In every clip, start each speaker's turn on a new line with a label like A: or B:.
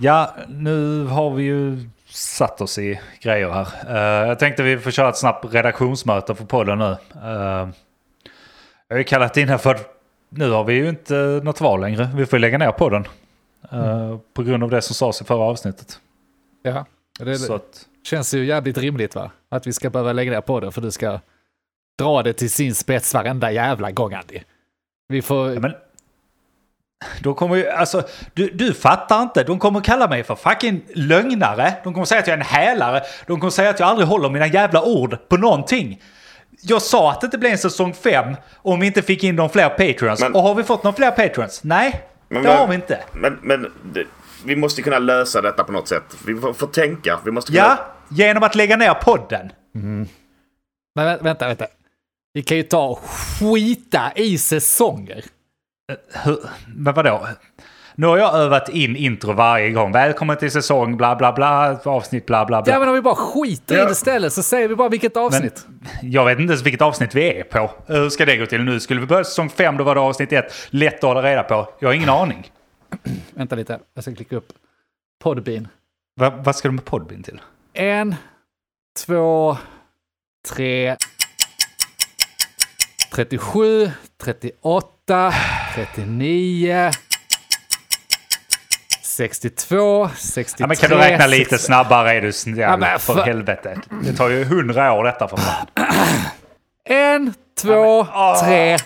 A: Ja, nu har vi ju satt oss i grejer här. Uh, jag tänkte vi får köra ett snabbt redaktionsmöte för podden nu. Uh, jag har ju kallat in här för nu har vi ju inte något val längre. Vi får lägga ner podden. Uh, mm. På grund av det som sades i förra avsnittet.
B: Ja, det att... känns ju jävligt rimligt va? Att vi ska behöva lägga ner podden för du ska dra det till sin spets varenda jävla gång Andy. Vi får...
A: Ja, men de kommer ju, alltså, du, du fattar inte. De kommer kalla mig för fucking lögnare. De kommer säga att jag är en hälare. De kommer säga att jag aldrig håller mina jävla ord på någonting. Jag sa att det inte blir en säsong 5 om vi inte fick in de fler patreons. Men, och har vi fått några fler patreons? Nej, men, det har vi inte.
C: Men, men det, vi måste kunna lösa detta på något sätt. Vi får, får tänka. Vi måste kunna...
A: Ja, genom att lägga ner podden.
B: Mm. Men vänta, vänta. Vi kan ju ta och skita i säsonger.
A: Hur, men vadå? Nu har jag övat in intro varje gång. Välkommen till säsong bla bla bla, avsnitt bla bla bla.
B: Ja men om vi bara skiter ja. i det istället så säger vi bara vilket avsnitt.
A: Men jag vet inte ens vilket avsnitt vi är på. Hur ska det gå till nu? Skulle vi börja säsong 5 då var det avsnitt 1. Lätt att hålla reda på. Jag har ingen aning.
B: Vänta lite, jag ska klicka upp Podbean.
A: Va, vad ska du med Podbean till?
B: En, två, tre, 37, 38, 39, 62, 63... Ja,
A: men kan du räkna lite snabbare är du snäll, ja, men för, för helvete. Det tar ju hundra år detta för fan.
B: En, två, ja, men, tre,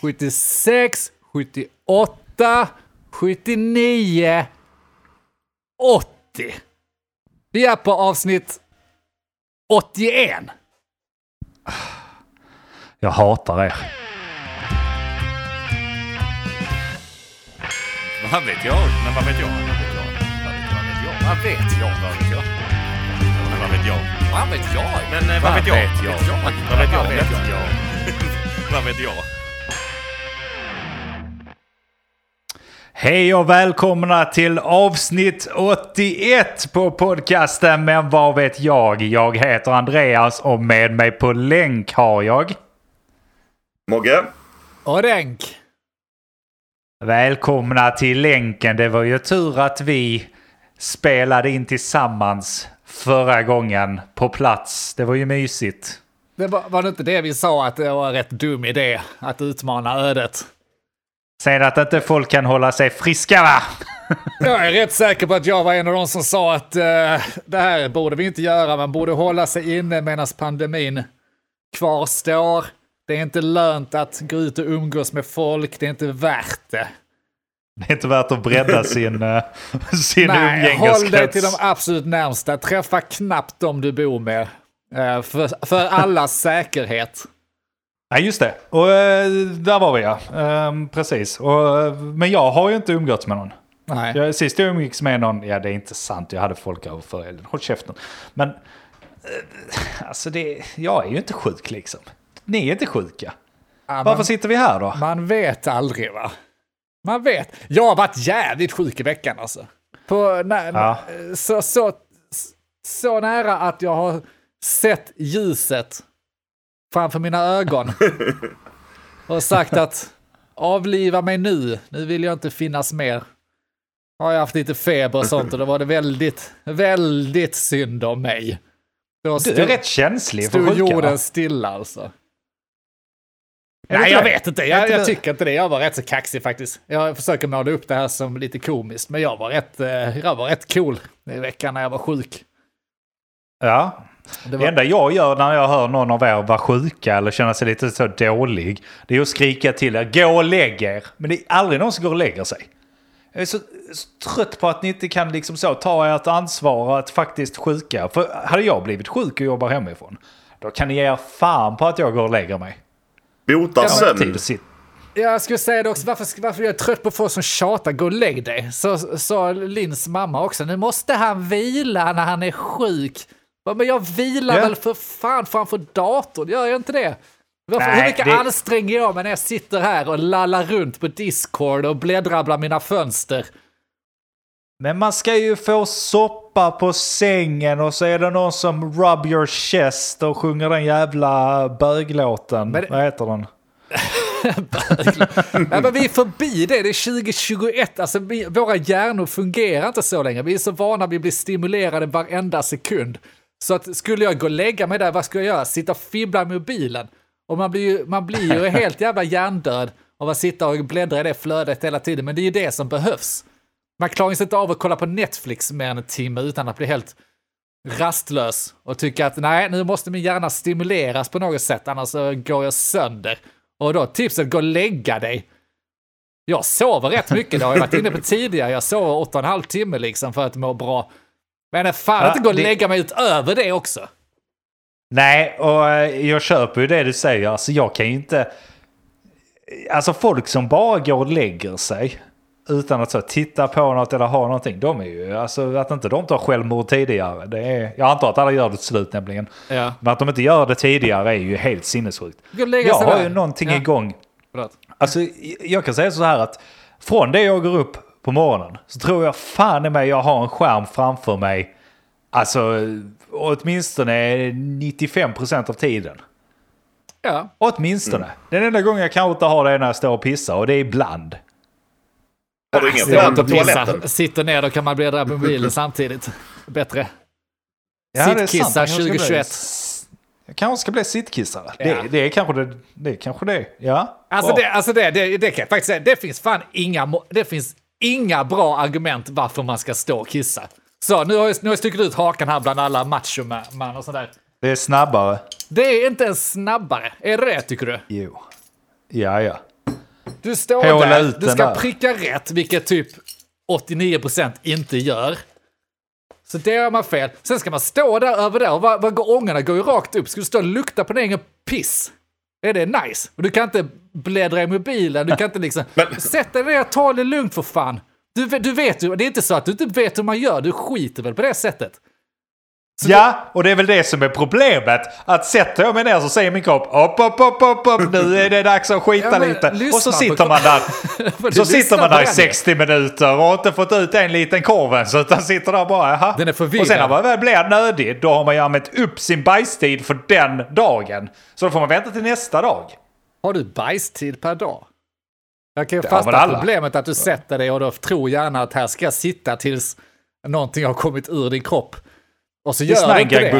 B: 76, 78, 79, 80. Vi är på avsnitt 81.
A: Jag hatar er.
C: Vad vet jag? Men vad vet jag? Vad vet jag? Vad vet jag? Vad vet jag? Men vad vet jag? Vad vet jag? Men vad vet jag? Vad vet jag? Vad vet jag? Vad vet jag?
A: Hej och välkomna till avsnitt 81 på podcasten Men vad vet jag? Jag heter Andreas och med mig på länk har jag...
C: Mogge.
B: Och Renk.
A: Välkomna till länken. Det var ju tur att vi spelade in tillsammans förra gången på plats. Det var ju mysigt.
B: Det var, var det inte det vi sa att det var en rätt dum idé att utmana ödet?
A: Sen att inte folk kan hålla sig friska va?
B: jag är rätt säker på att jag var en av de som sa att uh, det här borde vi inte göra. Man borde hålla sig inne medan pandemin kvarstår. Det är inte lönt att gå ut och umgås med folk, det är inte värt det.
A: Det är inte värt att bredda sin, uh, sin
B: Nej, umgängeskrets. håll dig till de absolut närmsta. Träffa knappt de du bor med. Uh, för, för allas säkerhet.
A: Nej, just det. Och uh, där var vi ja. Um, precis. Och, men jag har ju inte umgåtts med någon. Nej. Jag, sist jag umgicks med någon, ja det är inte sant, jag hade folk över för. Håll käften. Men alltså det, jag är ju inte sjuk liksom. Ni är inte sjuka. Ja, Varför man, sitter vi här då?
B: Man vet aldrig va? Man vet. Jag har varit jävligt sjuk i veckan alltså. På, nä, ja. så, så, så nära att jag har sett ljuset framför mina ögon. och sagt att avliva mig nu, nu vill jag inte finnas mer. Har jag haft lite feber och sånt och då var det väldigt, väldigt synd om mig.
A: Då stod, du är rätt känslig för
B: sjuka. Stod jorden stilla alltså. Nej, jag vet inte. Jag, jag, tycker inte det. Jag var rätt så kaxig faktiskt. Jag försöker måla upp det här som lite komiskt, men jag var rätt, eh, jag var rätt cool i veckan när jag var sjuk.
A: Ja. Det, var... det enda jag gör när jag hör någon av er vara sjuka eller känna sig lite så dålig, det är att skrika till er, gå och lägg er. Men det är aldrig någon som går och lägger sig. Jag är så, så trött på att ni inte kan liksom så ta ert ansvar att faktiskt sjuka. För hade jag blivit sjuk och jobbar hemifrån, då kan ni ge er fan på att jag går och lägger mig.
C: Bota sömn.
B: Jag skulle säga det också, varför, varför är jag trött på folk som tjatar, gå och lägg dig. Så sa Lins mamma också, nu måste han vila när han är sjuk. Men jag vilar ja. väl för fan framför datorn, gör jag inte det? Varför, Nej, hur mycket det... anstränger jag mig när jag sitter här och lallar runt på Discord och bläddrar bland mina fönster?
A: Men man ska ju få soppa på sängen och så är det någon som rub your chest och sjunger den jävla böglåten. Men... Vad heter den?
B: Nej, men vi är förbi det, det är 2021. Alltså, vi, våra hjärnor fungerar inte så länge. Vi är så vana att bli stimulerade varenda sekund. Så att skulle jag gå och lägga mig där, vad ska jag göra? Sitta och fibbla med mobilen? Och man blir ju, man blir ju helt jävla hjärndöd av att sitta och bläddra i det flödet hela tiden. Men det är ju det som behövs. Man klarar sig inte av att kolla på Netflix mer än en timme utan att bli helt rastlös och tycka att nej, nu måste min hjärna stimuleras på något sätt, annars så går jag sönder. Och då tipset, gå och lägga dig. Jag sover rätt mycket, det har jag varit inne på tidigare. Jag sover åtta och en halv timme liksom för att må bra. Men fan ja, inte gå och det... lägga mig utöver det också.
A: Nej, och eh, jag köper ju det du säger. Alltså jag kan ju inte... Alltså folk som bara går och lägger sig utan att så, titta på något eller ha någonting. De är ju, alltså att inte de tar självmord tidigare. Det är, jag antar att alla gör det till slut nämligen. Ja. Men att de inte gör det tidigare är ju helt sinnessjukt. Jag har där. ju någonting ja. igång. Alltså jag kan säga så här att från det jag går upp på morgonen så tror jag fan i mig jag har en skärm framför mig. Alltså åtminstone 95% av tiden. Ja. Åtminstone. Mm. Den enda gången jag kanske inte har det är när jag står och pissar och det är ibland.
C: Har du ingen plan på toaletten?
B: Sitter ner, då kan man bläddra på mobilen samtidigt. Bättre. Ja, Sittkissar 2021.
A: Jag kanske ska bli sittkissare. Ja. Det, det, är kanske det. Det är kanske det. Ja.
B: Alltså, det, alltså det, det, det kan jag faktiskt säga. Det finns fan inga, det finns inga bra argument varför man ska stå och kissa. Så nu har jag, nu har jag stuckit ut hakan här bland alla machomän och sådär.
A: Det är snabbare.
B: Det är inte ens snabbare. Är det det tycker du?
A: Jo. Ja, ja.
B: Du står Håla där, du ska där. pricka rätt, vilket typ 89% inte gör. Så det gör man fel. Sen ska man stå där över där och vad, vad går ångorna? Går ju rakt upp. Ska du stå och lukta på din egen piss? Är det nice? Och du kan inte bläddra i mobilen, du kan inte liksom... Men... Sätt dig ner, ta det lugnt för fan. Du, du vet ju, det är inte så att du inte vet hur man gör, du skiter väl på det sättet.
A: Så ja, och det är väl det som är problemet. Att sätter jag mig ner så säger min kropp upp, upp, upp, upp, upp, nu är det dags att skita ja, lite. Och så sitter man där. så sitter man där i 60 minuter och har inte fått ut en liten korven. Så utan sitter där bara, jaha.
B: Den är förvirrad.
A: Och sen när man väl blir nödig, då har man ju använt upp sin bajstid för den dagen. Så då får man vänta till nästa dag.
B: Har du bajstid per dag? Jag kan ju fatta problemet att du sätter dig och då tror gärna att här ska jag sitta tills någonting har kommit ur din kropp. Och så gör det inte det.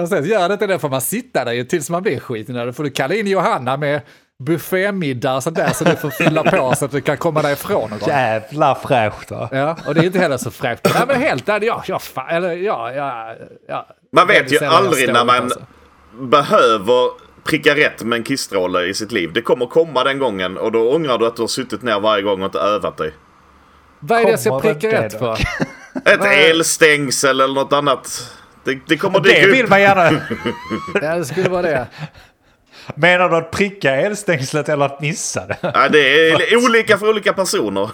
B: och sen gör det inte det får man sitta där tills man blir skiten. Då får du kalla in Johanna med buffémiddag och sånt där så du får fylla på så att du kan komma därifrån. Och
A: Jävla fräscht va?
B: Ja, och det är inte heller så fräscht. Nej men helt ärligt, ja, ja, fan, eller, ja, ja, ja.
C: Man vet ju aldrig när man alltså. behöver pricka rätt med en kissstråle i sitt liv. Det kommer komma den gången och då ångrar du att du har suttit ner varje gång och inte övat dig.
B: Vad är det jag ska pricka rätt för?
C: Ett elstängsel eller något annat. Det, det kommer
A: dyka Det vill man gärna.
B: ja, det skulle vara det.
A: Menar du att pricka elstängslet eller att missa det?
C: Ja, det är olika för olika personer.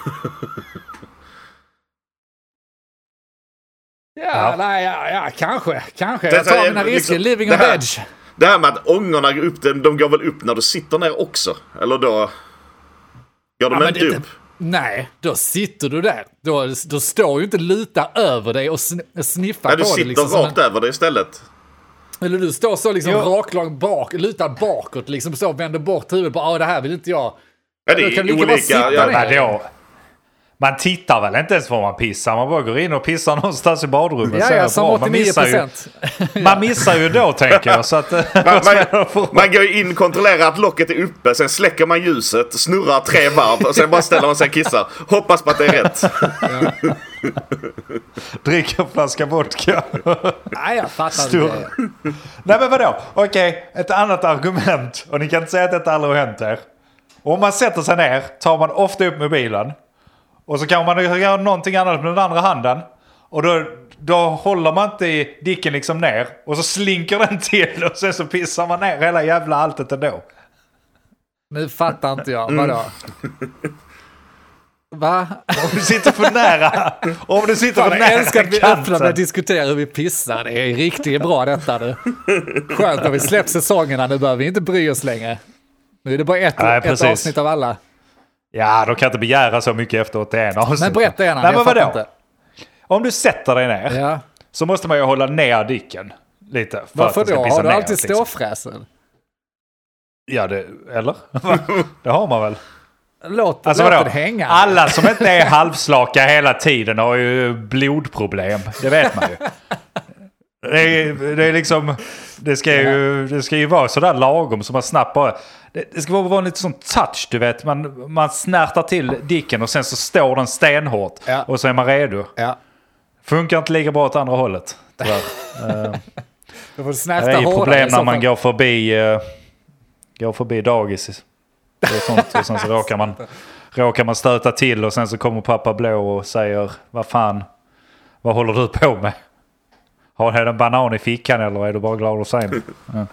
B: Ja, ja. Nej, ja, ja, kanske. Kanske. Jag tar mina risker. Liksom, living on edge.
C: Det här med att ångorna går upp, de går väl upp när du sitter ner också? Eller då... Går de ja, inte upp?
B: Nej, då sitter du där. Då, då står ju inte luta över dig och sniffar Nej,
C: på
B: dig.
C: Du liksom sitter rakt en... över dig istället.
B: Eller du står så liksom raklång bak, lutad bakåt, liksom så, vänder bort huvudet på, ja det här vill inte jag.
C: Ja, det är olika. Ja,
A: ner. Man tittar väl inte ens var man pissar, man bara går in och pissar någonstans i badrummet.
B: Ja, ja, som 89 man missar,
A: ju, man missar ju då tänker jag. Så att, man,
C: man, man går in, kontrollerar att locket är uppe, sen släcker man ljuset, snurrar tre varv och sen bara ställer man sig och kissar. Hoppas på att det är rätt. Ja.
A: Dricker en flaska vodka.
B: Nej, jag fattar inte.
A: Nej, men vadå? Okej, ett annat argument. Och ni kan inte säga att detta aldrig har hänt er. Om man sätter sig ner tar man ofta upp mobilen. Och så kan man göra någonting annat med den andra handen. Och då, då håller man inte i dicken liksom ner. Och så slinker den till och sen så pissar man ner hela jävla alltet ändå.
B: Nu fattar inte jag. Vadå? Va?
A: Om du sitter för nära. Om du sitter Fan, för nära Jag älskar
B: att vi öppnar med att diskutera hur vi pissar. Det är riktigt bra detta nu. Skönt när vi släppt säsongerna. Nu behöver vi inte bry oss längre. Nu är det bara ett, Nej, ett avsnitt av alla.
A: Ja, de kan inte begära så mycket efter 81 avsnitt.
B: Men berätta gärna, Nej, jag fattar inte.
A: Om du sätter dig ner ja. så måste man ju hålla ner dicken lite. För
B: Varför då? Har du alltid liksom. ståfräsen?
A: Ja, det, eller? det har man väl?
B: Låt,
A: Alltså
B: låt
A: vadå?
B: det hänga.
A: Alla som inte är halvslaka hela tiden har ju blodproblem. Det vet man ju. Det är, det är liksom... Det ska, ju, det ska ju vara sådär lagom så man snabbt bara... Det, det ska vara vara en lite sån touch, du vet. Man, man snärtar till dicken och sen så står den stenhårt.
B: Ja.
A: Och så är man redo.
B: Ja.
A: Funkar inte lika bra åt andra hållet. Tyvärr. Eh,
B: Du får
A: det
B: snärta
A: är ju problem när man går förbi, uh, går förbi dagis. Det är sånt. Och sen så råkar man, råkar man stöta till och sen så kommer pappa blå och säger vad fan, vad håller du på med? Har du en banan i fickan eller är du bara glad att se mig? Ja.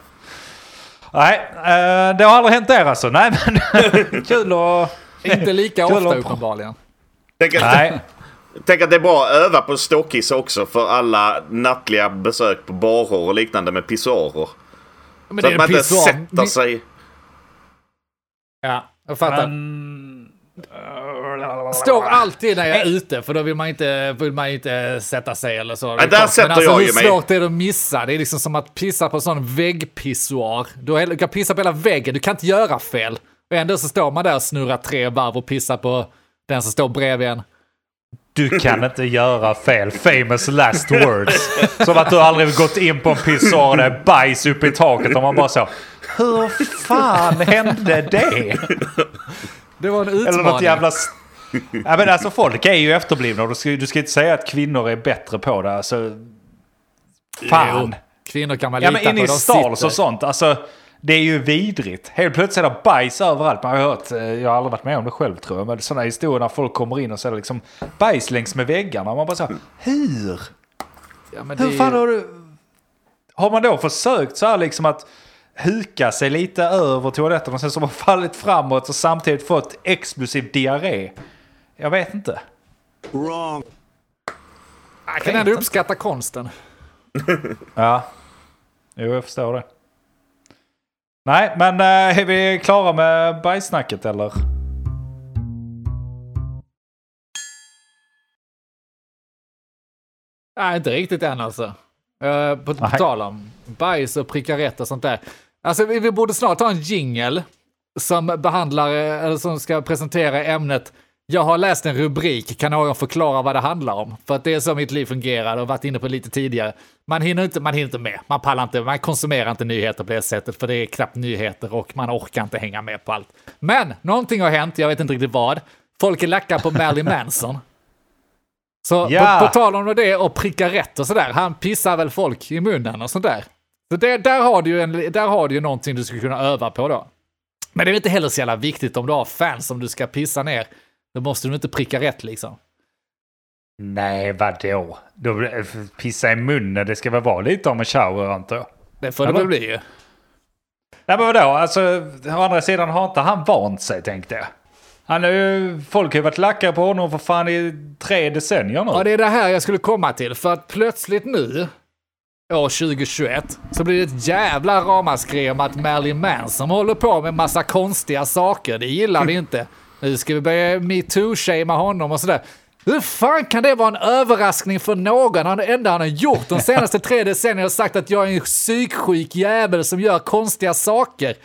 A: Nej, eh, det har aldrig hänt er alltså. Nej men kul att...
B: Inte lika
A: Kul
B: ofta uppenbarligen.
C: Tänk att,
A: Nej,
C: tänk att det är bra att öva på stockis också för alla nattliga besök på barer och liknande med pissoarer.
B: Men
C: Så
B: det
C: att man inte
B: pissoar.
C: sätter sig...
B: Ja, jag fattar.
A: men...
B: Står alltid när jag är ute, för då vill man inte, vill man inte sätta sig eller så.
C: Nej, där sätter
B: Men alltså,
C: jag
B: hur
C: ju mig.
B: svårt är det att missa? Det är liksom som att pissa på en sån väggpissoar. Du kan pissa på hela väggen, du kan inte göra fel. Och ändå så står man där och snurrar tre varv och pissar på den som står bredvid en.
A: Du kan inte göra fel. Famous last words. Som att du aldrig gått in på en pissoar och det är bajs uppe i taket och man bara så. Hur fan hände det?
B: Det var en utmaning.
A: Eller något jävla... Ja, men alltså folk är ju efterblivna och du ska, du ska inte säga att kvinnor är bättre på det. Alltså, fan.
B: Jo, Kvinnor kan man
A: Ja
B: lita
A: men inne
B: på,
A: i
B: de
A: Stals och sånt. Alltså, det är ju vidrigt. Helt plötsligt är det bajs överallt. Man har hört, eh, jag har aldrig varit med om det själv tror jag, men sådana historier när folk kommer in och så är det liksom bajs längs med väggarna. Man bara så här, hur?
B: Ja,
A: Hur
B: det är
A: fan har du... Har man då försökt så här liksom att huka sig lite över toaletten och sen så har man fallit framåt och samtidigt fått explosiv diarré? Jag vet inte.
B: Jag kan ändå uppskatta konsten.
A: Ja, jo jag förstår det. Nej, men eh, är vi klara med bajssnacket eller?
B: Nej, inte riktigt än alltså. Uh, på, på
A: Nej.
B: tal om bajs och pricka rätt och sånt där. Alltså vi, vi borde snart ha en jingle som behandlar, eh, eller som ska presentera ämnet jag har läst en rubrik, kan någon förklara vad det handlar om? För att det är så mitt liv fungerar och varit inne på lite tidigare. Man hinner inte, man hinner inte med, man pallar inte, man konsumerar inte nyheter på det sättet för det är knappt nyheter och man orkar inte hänga med på allt. Men någonting har hänt, jag vet inte riktigt vad. Folk är lacka på Marilyn Manson. Så
A: Ja.
B: på, på tal om det och pricka rätt och sådär, han pissar väl folk i munnen och sådär. Så det, där, har du ju en, där har du ju någonting du skulle kunna öva på då. Men det är inte heller så jävla viktigt om du har fans som du ska pissa ner. Då måste du inte pricka rätt liksom.
A: Nej, vadå? Då, pissa i munnen, det ska väl vara lite om en shower antar jag.
B: Det får det väl bli ju.
A: Nej men vadå, alltså å andra sidan har inte han vant sig tänkte jag. Han är ju, folk har ju varit lacka på honom för fan i tre decennier nu.
B: Ja, det är det här jag skulle komma till. För att plötsligt nu, år 2021, så blir det ett jävla ramaskri om att Marilyn Manson håller på med massa konstiga saker. Det gillar vi inte. Nu ska vi börja metoo-shamea honom och sådär. Hur fan kan det vara en överraskning för någon? Han, det enda han har gjort de senaste tre decennierna har sagt att jag är en psyksjuk jävel som gör konstiga saker.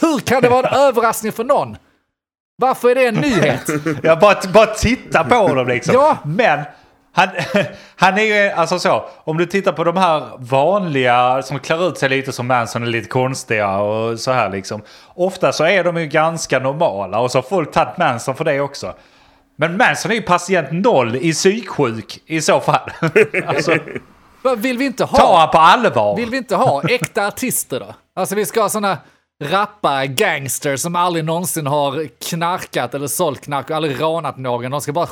B: Hur kan det vara en överraskning för någon? Varför är det en nyhet?
A: Jag bara, bara titta på honom liksom.
B: Ja.
A: Men han, han är ju, alltså så, om du tittar på de här vanliga som klär ut sig lite som Manson är lite konstiga och så här liksom. Ofta så är de ju ganska normala och så har folk tagit Manson för det också. Men Manson är ju patient noll i psyksjuk i så fall. alltså,
B: Vill vi inte ha?
A: ta han på allvar.
B: Vill vi inte ha äkta artister då? Alltså vi ska ha såna rappare, gangsters som aldrig någonsin har knarkat eller sålt knark och aldrig rånat någon. De ska bara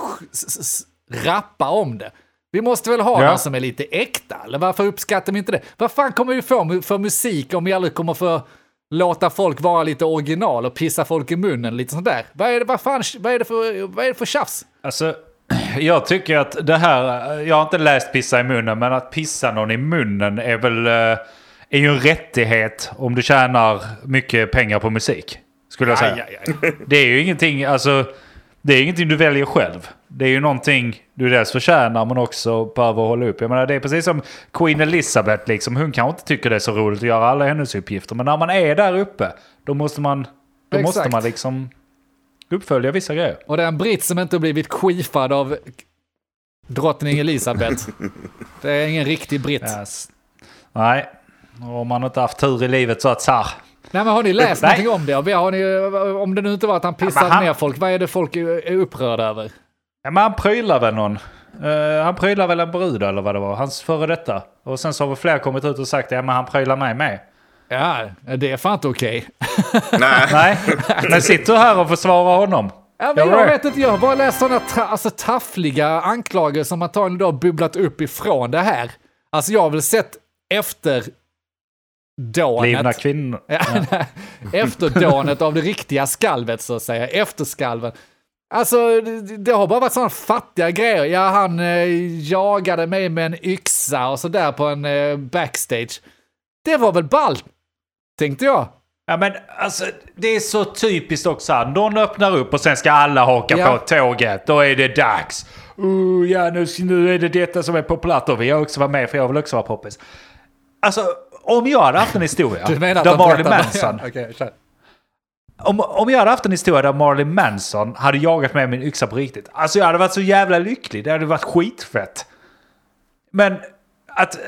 B: rappa om det. Vi måste väl ha
A: Ja.
B: någon som är lite äkta, eller varför uppskattar vi inte det? Vad fan kommer vi få för musik om vi aldrig kommer få låta folk vara lite original och pissa folk i munnen, lite sånt där? Vad är det, vad fan, vad är det för, vad är det för tjafs?
A: Alltså, jag tycker att det här, jag har inte läst pissa i munnen, men att pissa någon i munnen är väl, eh, är ju en rättighet om du tjänar mycket pengar på musik. Skulle jag säga.
B: Aj, aj, aj.
A: Det är ju ingenting, alltså, det är ingenting du väljer själv. Det är ju någonting du dels förtjänar men också behöver hålla upp. Jag menar det är precis som Queen Elizabeth liksom. Hon kanske inte tycker det är så roligt att göra alla hennes uppgifter. Men när man är där uppe då måste man, då
B: Exakt.
A: måste man liksom uppfölja vissa grejer.
B: Och det är en britt som inte blivit queefad av drottning Elisabeth. det är ingen riktig britt.
A: Yes. Nej, om man inte haft tur i livet så att så här.
B: Nej men har ni läst
A: Nej.
B: någonting om det? Har ni, om det nu inte var att han pissade
A: men han-
B: ner folk, vad är det folk är upprörda över?
A: Ja, men han prylar väl någon. Eh, han prylar väl en brud eller vad det var. Hans före detta. Och sen så har väl fler kommit ut och sagt ja men han prylar mig med.
B: Ja, det är fan inte okej.
C: Nej.
A: Nej, men sitter du här och försvarar honom?
B: Ja, men
A: Ja,
B: jag
A: right.
B: vet inte, jag har bara läst sådana ta, alltså, taffliga anklagelser som antagligen då har bubblat upp ifrån det här. Alltså jag har väl sett efter
A: Blivna
B: dånet.
A: kvinnor.
B: Ja, nej. Efterdånet av det riktiga skalvet så att säga, efterskalven. Alltså det, har bara varit sådana fattiga grejer. Ja, han eh, jagade mig med en yxa och sådär på en eh, backstage. Det var väl ballt, tänkte jag.
A: Ja men alltså det är så typiskt också. här. Någon öppnar upp och sen ska alla haka
B: Ja.
A: på tåget. Då är det dags. Uh, ja nu, nu är det detta som är populärt och vi har också varit med för jag vill också vara poppis. Alltså om jag hade haft en historia
B: Du menar
A: där Marley Manson. Om, om jag hade haft en historia där Marley Manson hade jagat med min yxa på riktigt. Alltså jag hade varit så jävla lycklig. Det hade varit skitfett. Men att,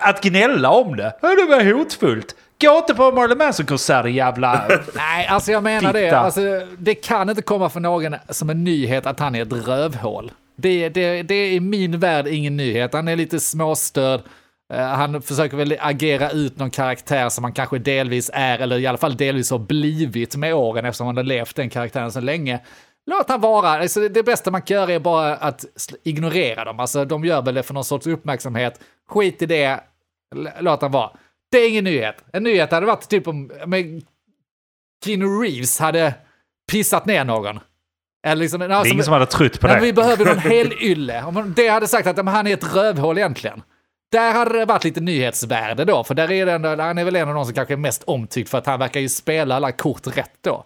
A: att gnälla om det, det var hotfullt. Gå inte på Marley Manson-konsert jävla...
B: Nej, alltså jag menar det. Alltså, det kan inte komma för någon som en nyhet att han är ett rövhål. Det, det, det är i min värld ingen nyhet. Han är lite småstörd. Eh, han försöker väl agera ut någon karaktär som han kanske delvis är, eller i alla fall delvis har blivit med åren eftersom han har levt den karaktären så länge. Låt han vara. Alltså, det- bästa man kan göra är bara att ignorera dem. Alltså, de gör väl det för någon sorts uppmärksamhet. Skit i det. Låt han vara. Det är ingen nyhet. En nyhet hade varit typ om men, Keanu Reeves hade pissat ner någon. Eller liksom,
A: Det är ingen som hade trott på
B: Nej,
A: det.
B: men vi behöver någon helylle. Om man- det hade sagt att men, han är ett rövhål egentligen. Där hade det varit lite nyhetsvärde då, för där är ändå, han är väl en av de som kanske är mest omtyckt för att han verkar ju spela alla kort rätt då.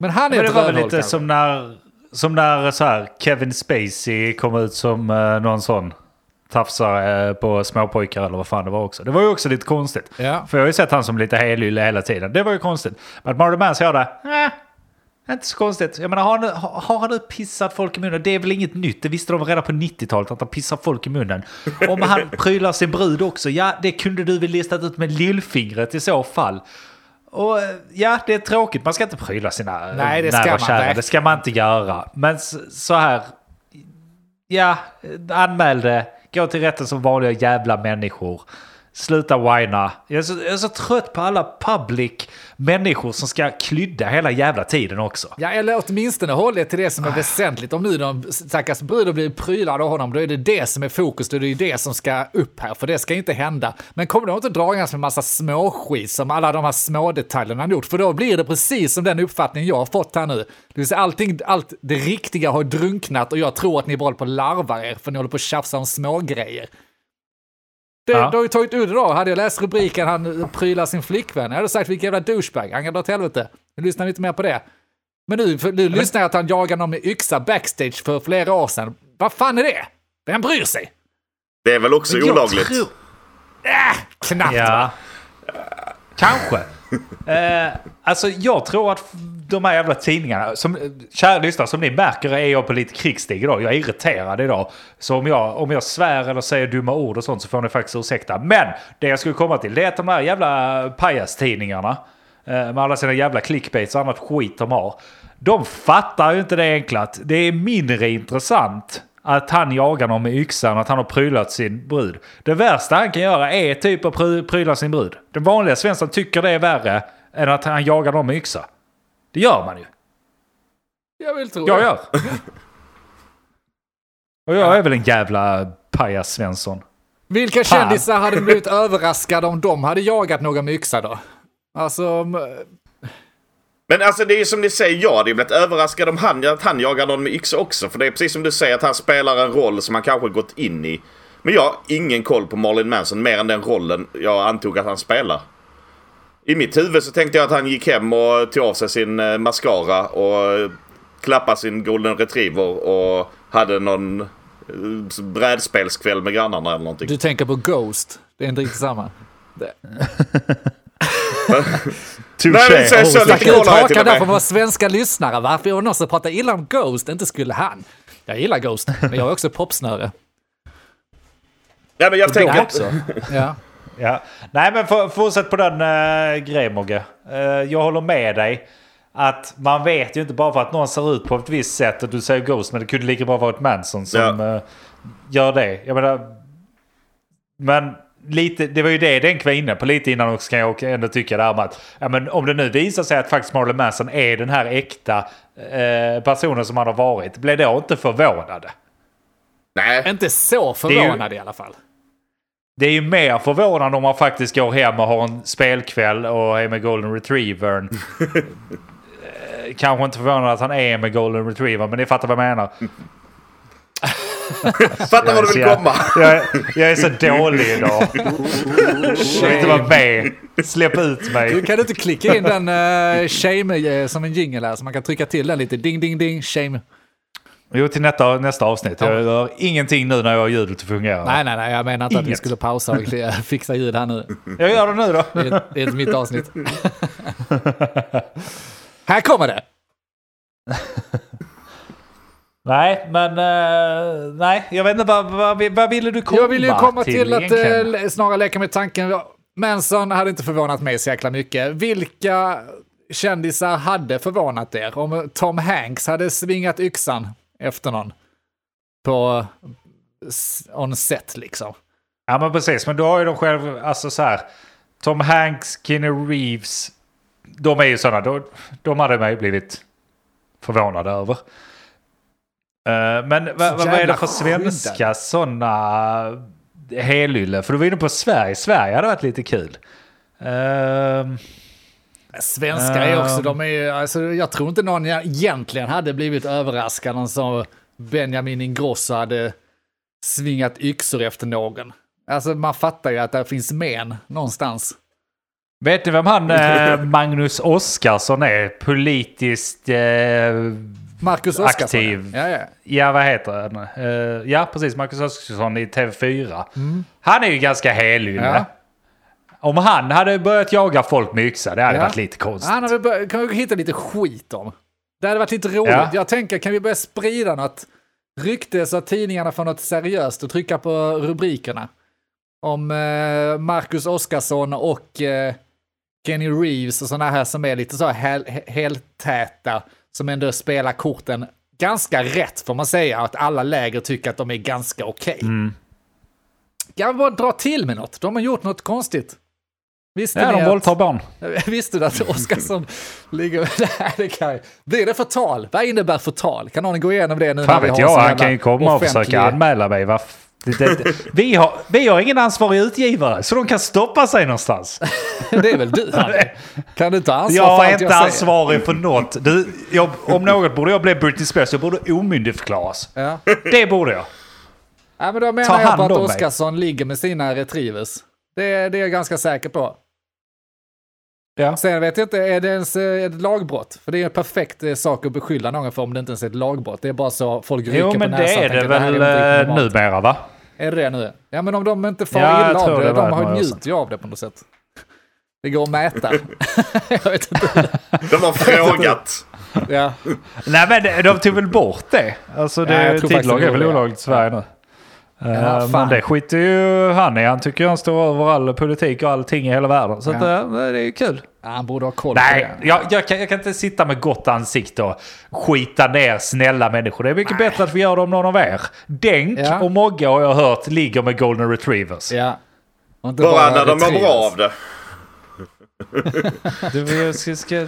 B: Men han är
A: Men det var väl lite
B: kanske.
A: som när, som när så här, Kevin Spacey kom ut som eh, någon sån tafsare eh, på småpojkar eller vad fan det var också. Det var ju också lite konstigt.
B: Ja.
A: För jag har ju sett han som lite helylle hela tiden. Det var ju konstigt. Men att Marley Manson gör det, eh, inte så konstigt. Jag menar, har, han- har, han nu pissat folk i munnen? Det är väl inget nytt. Det visste de redan på 90-talet att han pissar folk i munnen. Om han prylar sin brud också, ja det kunde du väl listat ut med lillfingret i så fall. Och eh, ja, det är tråkigt. Man ska inte pryla sina
B: Nej, det ska man
A: kära. Det ska man inte göra. Men så här, ja, anmäl det. Gå till rätten som vanliga jävla människor. Sluta whina. Jag är, så, jag är så trött på alla public människor som ska klydda hela jävla tiden också.
B: Ja, eller åtminstone håll er till det som är väsentligt. Om nu de stackars bruden blir prylade av honom, då är det det som är fokus. Då är det ju det som ska upp här, för det ska inte hända. Men kommer de inte dragandes med massa småskit som alla de här små detaljerna han gjort, för då blir det precis som den uppfattning jag har fått här nu. Det vill säga allting, allt det riktiga har drunknat och jag tror att ni bara håller på att larva er, för ni håller på att tjafsa om små grejer. Det,
A: Ja.
B: det har ju tagit udden då. Hade jag läst rubriken han prylar sin flickvän, jag hade sagt vilken jävla douchebag, han kan dra åt helvete. Nu lyssnar vi inte mer på det. Men nu, nu lyssnar jag att han jagar någon med yxa backstage för flera år sedan. Vad fan är det? Vem bryr sig?
C: Det är väl också
A: Jag
C: olagligt?
A: tror-
B: Knappt va?
A: Ja. Kanske. eh, alltså jag tror att de här jävla tidningarna, som, kära lyssnare, som ni märker är jag på lite krigsstig idag. Jag är irriterad idag. Så om jag, om jag svär eller säger dumma ord och sånt så får ni faktiskt ursäkta. Men det jag skulle komma till det är att de här jävla pajastidningarna eh, med alla sina jävla clickbaits och annat skit de har. De fattar ju inte det enkla att det är mindre intressant att han jagar någon med yxan och att han har prylat sin brud. Det värsta han kan göra är typ att pry- pryla sin brud. Den vanliga svensken tycker det är värre än att han jagar någon med yxa. Det gör man ju.
B: Jag vill tro
A: Jag
B: det.
A: gör. Och jag är väl en jävla pajas Svensson.
B: Vilka
A: Fan.
B: kändisar hade blivit överraskade om de hade jagat någon med yxa då? Alltså,
C: Men alltså det är ju som ni säger, jag hade ju blivit överraskad om han, att han jagar någon med yxa också. För det är precis som du säger att han spelar en roll som han kanske gått in i. Men jag har ingen koll på Marlon Manson mer än den rollen jag antog att han spelar. I mitt huvud så tänkte jag att han gick hem och tog av sig sin eh, mascara och eh, klappa sin golden retriever och hade någon eh, brädspelskväll med grannarna eller någonting.
B: Du tänker på Ghost. Det är inte riktigt samma. Det.
C: Nej, men så, så lite
B: Stack ut hakan där för våra svenska lyssnare. Varför var någon som pratar illa om Ghost? Inte skulle han. Jag gillar Ghost, men jag är också popsnöre.
C: Ja, men jag
B: Jag
C: tänker...
B: också. Ja.
A: Ja. Nej men för, fortsätt på den uh, grejen Mogge. Eh, jag håller med dig. Att man vet ju inte bara för att någon ser ut på ett visst sätt och du säger Ghost men det kunde lika bra varit Manson som
C: Ja.
A: eh, gör det. Jag menar, men lite, det var ju det den var inne på lite innan också kan jag också ändå tycka det här med att ja, men om det nu visar sig att faktiskt Marlon Manson är den här äkta eh, personen som han har varit, blir då inte förvånade.
C: Nej,
B: Inte så förvånad i alla fall.
A: Det är ju mer förvånande om man faktiskt går hem och har en spelkväll och är med Golden Retrievern. Eh, Kanske inte förvånande att han är med Golden Retriever, men ni fattar vad jag menar.
C: fattar vad du vill komma.
A: Jag, är- jag är så dålig idag. Jag vill inte vara med. Släpp ut mig.
B: Du kan inte klicka in den uh, shame eh, som en jingle här så man kan trycka till den lite. Ding, ding, ding, shame.
A: Jo, till nästa, nästa avsnitt. Jag gör ingenting nu när jag har ljudet att fungera.
B: Nej, nej, nej, jag menar inte att vi
A: Inget.
B: skulle pausa och fixa ljud här nu.
A: Jag gör det nu då.
B: Det är, det är mitt avsnitt. här kommer det!
A: Nej, men... eh, nej, jag vet inte. Vad, vad, vad ville du komma
B: Jag vill ju komma till, att
A: egentligen?
B: eh, snarare leka med tanken. Manson hade inte förvånat mig så jäkla mycket. Vilka kändisar hade förvånat er? Om Tom Hanks hade svingat yxan efter någon på s- on set liksom.
A: Ja men precis, men då har ju de själv, alltså så här. Tom Hanks, Keanu Reeves. De är ju sådana, de, de hade man ju blivit förvånade över. Eh, men vad, vad är det för svenska sådana helylle? För du var inne på Sverige, Sverige hade varit lite kul. Ehm,
B: Svenskar är också, de är ju, alltså jag tror inte någon egentligen hade blivit överraskad om så Benjamin Ingrosso hade svingat yxor efter någon. Alltså man fattar ju att det finns men någonstans.
A: vet ni vem han eh, Magnus Oskarsson är? Politiskt... Eh,
B: Marcus Oskarsson.
A: Aktiv.
B: Ja, ja.
A: Ja, vad heter han? Eh, ja, precis. Marcus Oskarsson i TV4.
B: Mm.
A: Han är ju ganska helylle.
B: Ja.
A: Om han hade börjat jaga folk med yxa, det hade
B: Ja.
A: varit lite konstigt.
B: Han hade bör- kan vi hitta lite skit om. Det hade varit lite roligt.
A: Ja.
B: Jag tänker, kan vi börja sprida något rykte så att tidningarna får något seriöst och trycka på rubrikerna? Om eh, Marcus Oskarsson och eh, Kenny Reeves och sådana här som är lite så he- heltäta, som ändå spelar korten ganska rätt får man säga, att alla läger tycker att de är ganska okej.
A: Mm.
B: Jag bara dra till med något. De har gjort något konstigt. Visste
A: Ja, de
B: att-
A: våldtar barn.
B: Visste du att Oskarsson ligger... Nej, det kan jag. Blir det förtal? Vad innebär förtal? Kan någon gå igenom det nu
A: Fan vet jag, han kan ju komma och
B: offentlig-
A: försöka anmäla mig. Va? Det, det, det, vi, har, vi har ingen ansvarig utgivare, så de kan stoppa sig någonstans.
B: Det är väl du, Hanni? Kan du ta ansvar
A: Jag
B: för
A: är
B: allt
A: inte
B: jag säger?
A: ansvarig för något. Du, jag, om något borde jag bli Britney Spears. Jag borde omyndigförklaras.
B: Ja.
A: Det borde jag.
B: ja, men då menar
A: Ta
B: jag på att. Oskarsson ligger med sina retrievers. Det, det är jag ganska säker på.
A: Ja.
B: Sen vet jag inte, är det ens eh, ett lagbrott? För det är en perfekt eh, sak att beskylla någon för om det inte ens är ett lagbrott. Det är bara så folk rycker
A: Jo,
B: på
A: men
B: näsan
A: det är
B: tänker
A: det
B: att här
A: väl
B: är
A: eh, numera va?
B: Är det det nu? Ja, men om de inte far
A: Ja,
B: illa av det,
A: det
B: de har
A: år
B: ju av det på något sätt. Det går att mäta. jag vet inte.
C: De har frågat.
B: Ja.
A: Nej men de- tog väl bort det. Alltså
B: Ja, jag
A: det,
B: de
A: är väl
B: det.
A: olagligt i Sverige nu.
B: Ja, fan.
A: men det skiter ju han i. Han tycker han står över all politik och allting i hela världen. Så att,
B: Ja.
A: eh, det är ju kul.
B: Ja, Han borde ha koll på
A: Nej,
B: det.
A: jag, jag, kan, jag kan inte sitta med gott ansikte och skita ner snälla människor. Det är mycket bättre att vi gör det om någon av er. Denk
B: Ja.
A: och Mogge har jag hört ligger med golden retrievers.
B: Ja. Och inte
C: Bara när de mår bra av det.
A: Du ska, ska,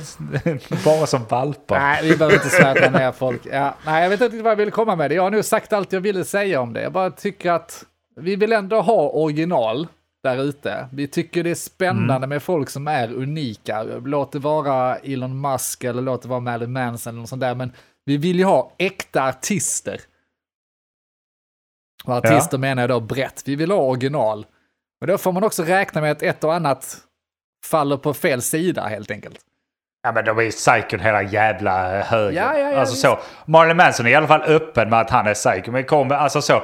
A: bara som valpar.
B: Nej, vi behöver inte svärta ner folk. Ja. Nej, jag vet inte vad jag vill komma med det. Jag har nu sagt allt jag ville säga om det. Jag bara tycker att vi vill ändå ha original där ute. Vi tycker det är spännande
A: Mm.
B: med folk som är unika. Låt det vara Elon Musk eller låt det vara Marilyn Manson eller något sånt där. Men vi vill ju ha äkta artister. Och artister menar jag då brett. Vi vill ha original. Men då får man också räkna med att ett och annat faller på fel sida helt enkelt.
A: Ja men de är ju psykon hela jävla högen.
B: Ja, ja, ja,
A: alltså så. Marlon Manson är i alla fall öppen med att han är psycho. Men kom, alltså så.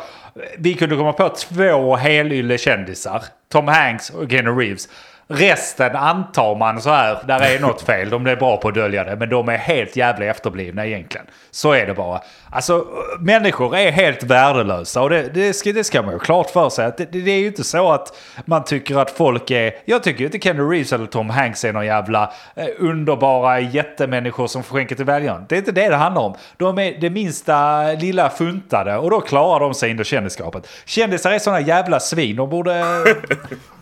A: Vi kunde komma på två helylle kändisar. Tom Hanks och Keanu Reeves. Resten antar man så här, där är något fel. De är bra på att dölja det. Men de är helt jävla efterblivna egentligen. Så är det bara. Alltså människor är helt värdelösa. Och det, det, ska, det ska man ju ha klart för sig. Det, det är ju inte så att man tycker att folk är... Jag tycker ju inte Kenny Reeves eller Tom Hanks är någon jävla eh, underbara jättemänniskor som skänker till väljaren. Det är inte det det handlar om. De är det minsta lilla funtade och då klarar de sig in i kändisskapet. Kändisar är sådana jävla svin. De borde,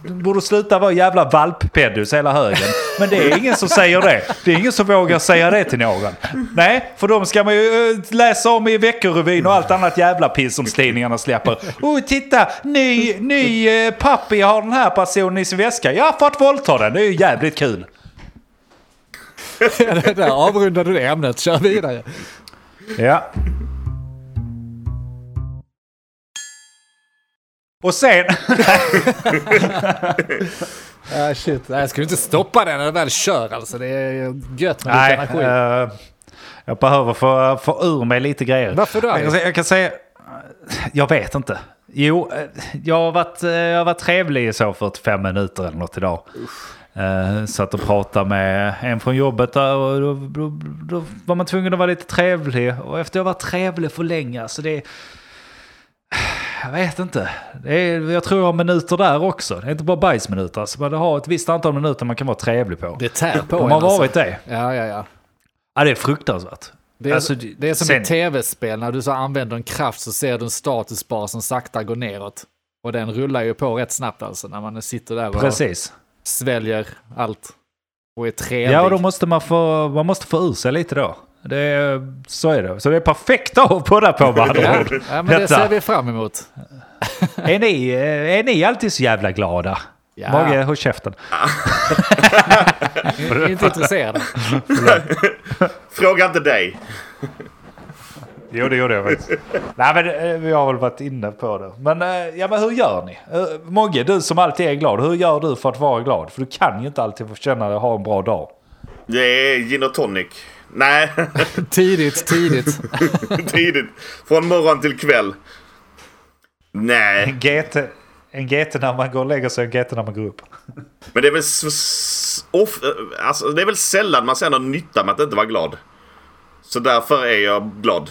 A: de borde sluta vara jävla valppedus hela högen. Men det är ingen som säger det. Det är ingen som vågar säga det till någon. Nej, för de ska man ju eh, läsa om i Veckorevyn och allt annat jävla piss som tidningarna släpper. Oh, titta! Ny, ny eh, pappi har den här personen i sin väska. Jag har fått våldta den. Det är ju jävligt kul.
B: Där avrundade du det ämnet, kör vidare.
A: Ja. Och sen...
B: Ah, shit. Nej, jag skulle inte stoppa den när det väl kör alltså. Det är gött med
A: Nej,
B: lite energi.
A: eh, jag behöver få, få ur mig lite grejer.
B: Varför då?
A: Jag kan, jag kan säga... Jag vet inte. Jo, eh, jag har varit, eh, jag har varit trevlig i så 45 minuter eller något idag. Uh, satt och pratade med en från jobbet där och då, då, då var man tvungen att vara lite trevlig. Och efter jag varit trevlig för länge, så det... Jag vet inte. Är, jag tror jag har minuter där också. Det är inte bara bajsminuter. Alltså, det har ett visst antal minuter man kan vara trevlig på.
B: Det tär på
A: De har varit
B: alltså.
A: det.
B: Ja, ja, ja.
A: Ja, det är fruktansvärt.
B: Det är,
A: Alltså,
B: det är som
A: sen-
B: ett tv-spel, när du så använder en kraft så ser du en statusbar som sakta går neråt. Och den rullar ju på rätt snabbt alltså, när man sitter där och
A: Precis.
B: sväljer allt. Och är trevlig.
A: Ja, och då måste man få, man måste få ur sig lite då. Det är, så är det. Så det är perfekt att podda på med andra
B: ja,
A: ord.
B: ja, men det ser vi fram emot.
A: Är ni, är ni alltid så jävla glada?
B: Ja.
A: Mogge, håll käften.
B: Inte intresserad.
C: Fråga inte dig.
A: Jo, det gjorde jag faktiskt. Nej, men eh, vi har väl varit inne på det. Men, eh, ja, men hur gör ni? Eh, Mogge, du som alltid är glad. Hur gör du för att vara glad? För du kan ju inte alltid få känna dig ha en bra dag.
C: Det är gin och tonic. Nej,
B: Tidigt, tidigt.
C: tidigt. Från morgon till kväll. Nej,
A: En GT, en GT när man går och lägger sig och en GT när man går upp.
C: men det är väl off, alltså, det är väl sällan man ser någon nytta med att inte vara glad. Så därför är jag glad.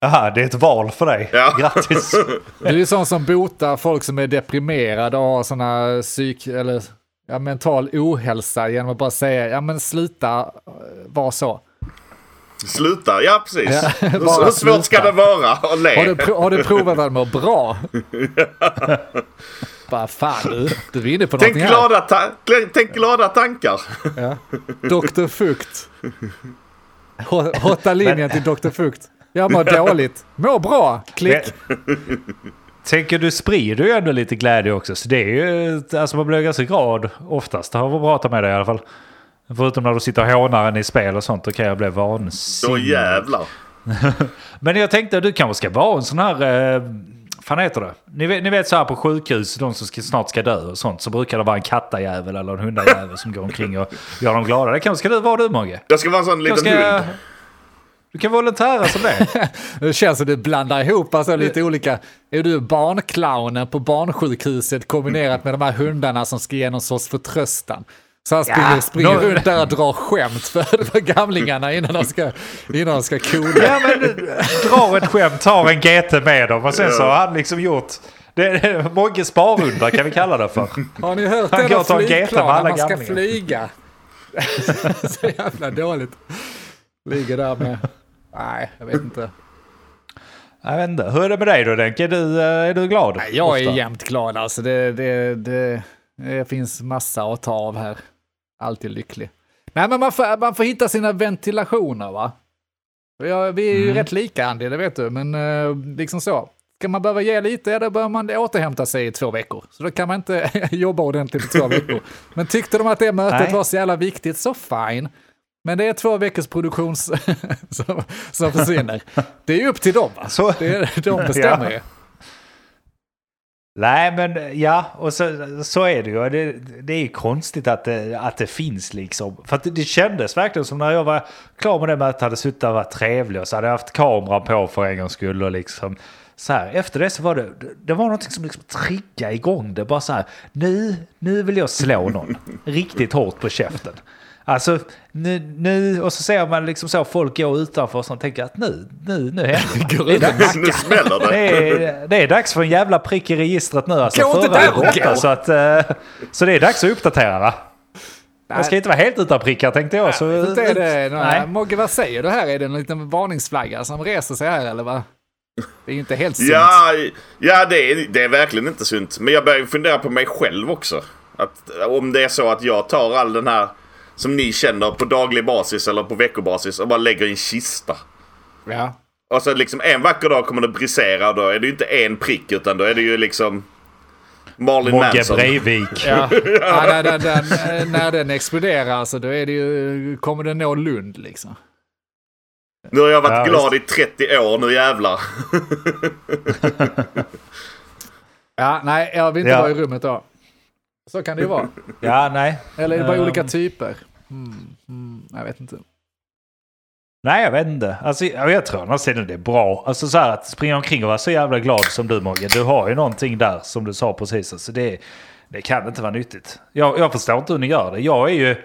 A: Jaha, det är ett val för dig.
C: Ja.
A: Grattis!
B: Du är ju sån som botar folk som är deprimerade och har såna psyk eller ja, mental ohälsa genom att bara säga ja men sluta eh, vara så.
C: Sluta, ja precis.
B: Ja,
C: hur, svårt ska
B: sluta.
C: det vara att
B: Har
C: le?
B: du, pro- har du provat att må bra? Bara fan du, du är inne på
C: Tänk
B: någonting här.
C: glada, ta- tänk glada tankar.
B: Ja. Dr Fukt. Ho- Hotta linjen till Dr Fukt. Jag mår dåligt. Må bra. Klick.
A: Tänker du sprider ju ändå lite glädje också. Så det är ju, alltså man blir ganska glad oftast av att prata med dig i alla fall. Förutom när du sitter och hånar en i spel och sånt, då kan jag bli
C: Då
A: vansinnig.
C: jävlar.
A: Men jag tänkte att du kanske ska vara en sån här, eh, fan heter det? Ni vet, ni vet så här på sjukhus, de som ska, snart ska dö och sånt, så brukar det vara en kattajävel eller en hundajävel som går omkring och gör dem glada. Det kanske ska du vara du Mogge.
C: Jag ska vara en sån liten
A: ska,
C: hund.
A: Du kan volontära som det.
B: Det känns som du blandar ihop alltså lite olika. Är du barnclownen på barnsjukhuset kombinerat med de här hundarna som ska ge någon sorts förtröstan? Så han springer,
A: Ja,
B: springer runt där och drar skämt för, för gamlingarna innan de ska, innan de ska coola.
A: Ja men drar ett skämt, tar en GT med dem och sen så har han liksom gjort... Det är Mogges sparrunda kan vi kalla det för.
B: Har ni hört
A: Han med
B: flygplan när man ska flyga? Så jävla dåligt. Ligger där med... Nej, jag vet inte.
A: Jag vet inte. Hur är det med dig då Denke? Är du, eh, är du glad?
B: Nej, Jag är
A: ofta?
B: jämt glad alltså. Det, det, det, det finns massa att ta av här. Alltid lycklig. Nej, men man får, man får hitta sina ventilationer va. Ja, vi är ju
A: Mm.
B: rätt lika Andy, det vet du, men eh, liksom så. Ska man behöva ge lite, ja, då bör man återhämta sig i två veckor. Så då kan man inte jobba ordentligt i två veckor. Men tyckte de att det mötet
A: Nej.
B: var så jävla viktigt, så fine. Men det är två veckors produktion som, som försvinner. Det är ju upp till dem va?
A: Så-
B: Det är, de bestämmer
A: Ja.
B: ju.
A: Nej, men ja, och så, så är det ju. Det, det är ju konstigt att det, att det finns liksom. För att det, det kändes verkligen som när jag var klar med det mötet, hade suttit och varit trevlig och så hade jag haft kameran på för en gångs skull och liksom så här, efter det så var det, det var något som liksom triggade igång det. Bara så här, nu, nu vill jag slå någon riktigt hårt på käften. Alltså, nu, nu, och så ser man liksom så folk gå utanför och tänker att nu, nu, nu händer det.
C: det. nu smäller det.
A: Det är, det är dags för en jävla prick i registret nu. Alltså,
B: Gå inte där och
A: borta, så, att, uh, så det är dags att uppdatera va? Man ska inte vara helt utan prickar tänkte jag. Så,
B: inte är det, nej. Mogge, vad säger du här? Är det en liten varningsflagga som reser sig här eller vad? Det är ju inte helt sunt.
C: Ja, ja det, är, det är verkligen inte sunt. Men jag börjar fundera på mig själv också. Att, om det är så att jag tar all den här som ni känner på daglig basis eller på veckobasis och bara lägger i en kista.
B: Ja.
C: Och så liksom en vacker dag kommer det brisera och då är det ju inte en prick utan då är det ju liksom Marlin
A: Mogge
C: Manson.
A: Breivik.
B: Ja. ja när, den, den, när den exploderar så då är det ju, kommer den nå Lund liksom.
C: Nu har jag varit
A: Ja,
C: glad i 30 år, nu jävlar.
B: Ja, nej, jag vill inte
A: Ja.
B: vara i rummet då. Så kan det ju vara.
A: Ja, nej.
B: Eller är det bara
A: Um.
B: olika typer? Mm, mm, jag vet inte.
A: Nej, jag vet inte. Alltså, jag tror annars är det bra. Alltså så här att springa omkring och vara så jävla glad som du Mogge. Du har ju någonting där som du sa precis. Alltså det, det kan inte vara nyttigt. Jag, jag förstår inte hur ni gör det. Jag är ju...